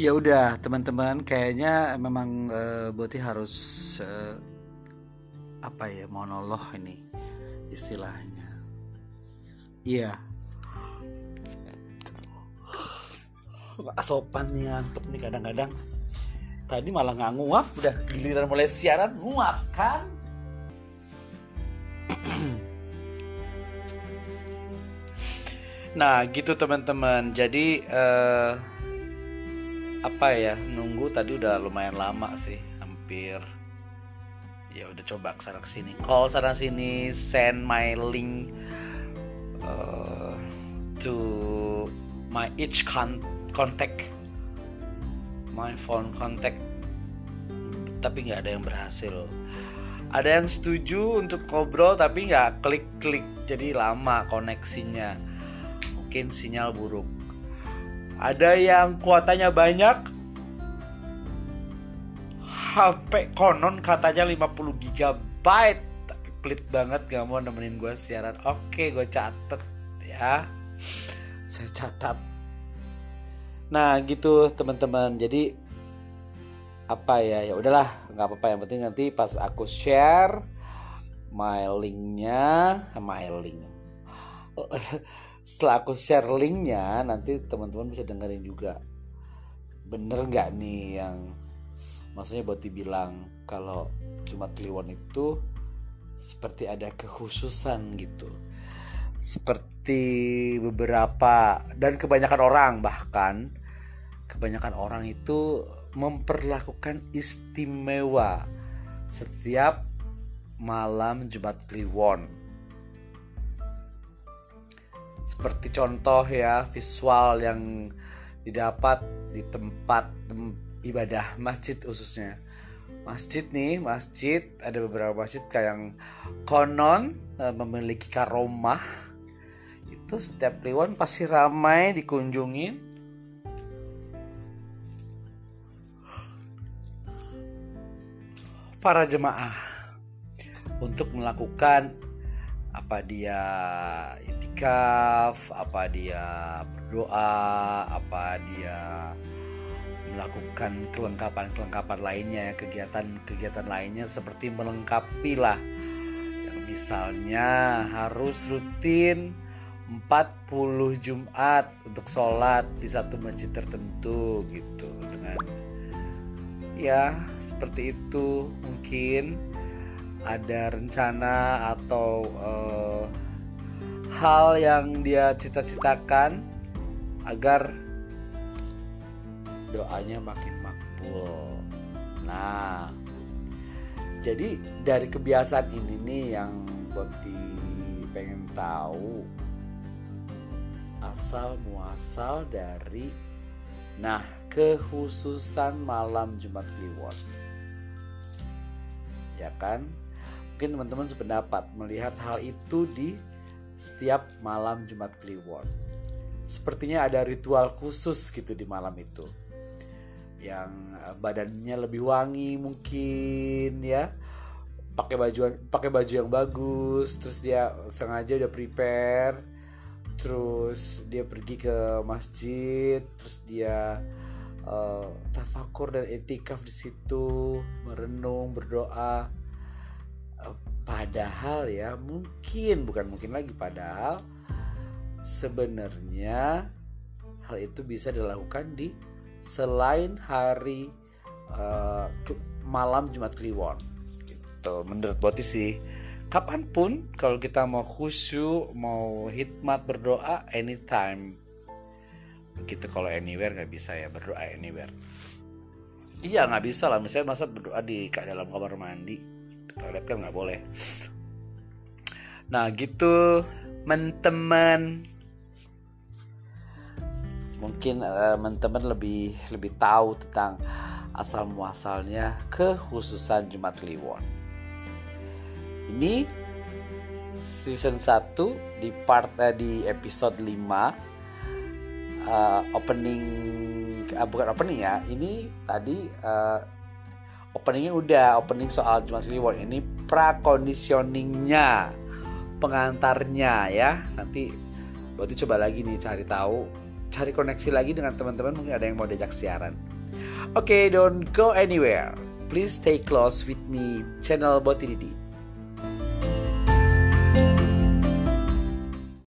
ya udah teman-teman kayaknya memang uh, Boti harus uh, apa ya monolog ini istilahnya. Iya. Nggak sopan nih ngantuk nih kadang-kadang. Tadi malah nggak nguap udah giliran mulai siaran nguap kan? Nah gitu teman-teman. Jadi uh, apa ya nunggu tadi udah lumayan lama sih hampir ya udah coba ke sana ke sini call sana sini send my link uh, to my each con contact my phone contact. Tapi nggak ada yang berhasil. Ada yang setuju untuk ngobrol tapi nggak klik klik jadi lama koneksinya. Mungkin sinyal buruk ada yang kuotanya banyak HP konon katanya 50 GB tapi pelit banget gak mau nemenin gue siaran. Oke gue catet ya. Saya catat. Nah gitu teman-teman. Jadi apa ya? Ya udahlah nggak apa-apa. Yang penting nanti pas aku share my linknya my link setelah aku share linknya nanti teman-teman bisa dengerin juga. Bener nggak nih yang maksudnya buat dibilang kalau cuma Kliwon itu seperti ada kekhususan gitu. Seperti beberapa dan kebanyakan orang bahkan kebanyakan orang itu memperlakukan istimewa setiap malam Jumat Kliwon seperti contoh ya visual yang didapat di tempat ibadah masjid khususnya. Masjid nih masjid ada beberapa masjid kayak yang konon e, memiliki karomah. Itu setiap kliwon pasti ramai dikunjungi. Para jemaah untuk melakukan apa dia itikaf, apa dia berdoa, apa dia melakukan kelengkapan-kelengkapan lainnya kegiatan-kegiatan lainnya seperti melengkapi lah misalnya harus rutin 40 Jumat untuk sholat di satu masjid tertentu gitu. Dengan ya seperti itu mungkin ada rencana atau uh, hal yang dia cita-citakan agar doanya makin makbul. Nah, jadi dari kebiasaan ini nih yang Boti pengen tahu asal muasal dari nah kekhususan malam Jumat Kliwon. Ya kan? Mungkin teman-teman sependapat melihat hal itu di setiap malam Jumat Kliwon. Sepertinya ada ritual khusus gitu di malam itu. Yang eh, badannya lebih wangi mungkin ya. Pakai baju pakai baju yang bagus terus dia sengaja udah prepare terus dia pergi ke masjid terus dia uh, tafakur dan etikaf di situ merenung berdoa padahal ya mungkin bukan mungkin lagi padahal sebenarnya hal itu bisa dilakukan di selain hari uh, malam Jumat Kliwon. Gitu menurut Boti sih. Kapan pun kalau kita mau khusyuk mau hikmat berdoa anytime. Begitu kalau anywhere nggak bisa ya berdoa anywhere. Iya nggak bisa lah. Misalnya masa berdoa di dalam kamar mandi toilet kan nggak boleh nah gitu teman-teman mungkin uh, teman-teman lebih lebih tahu tentang asal muasalnya kekhususan Jumat Kliwon. Ini season 1 di part uh, di episode 5 uh, opening uh, bukan opening ya. Ini tadi uh, openingnya udah opening soal Jumat Kliwon. Ini pra conditioningnya pengantarnya ya. Nanti berarti coba lagi nih cari tahu cari koneksi lagi dengan teman-teman mungkin ada yang mau diajak siaran. Oke, okay, don't go anywhere. Please stay close with me channel Boti Didi.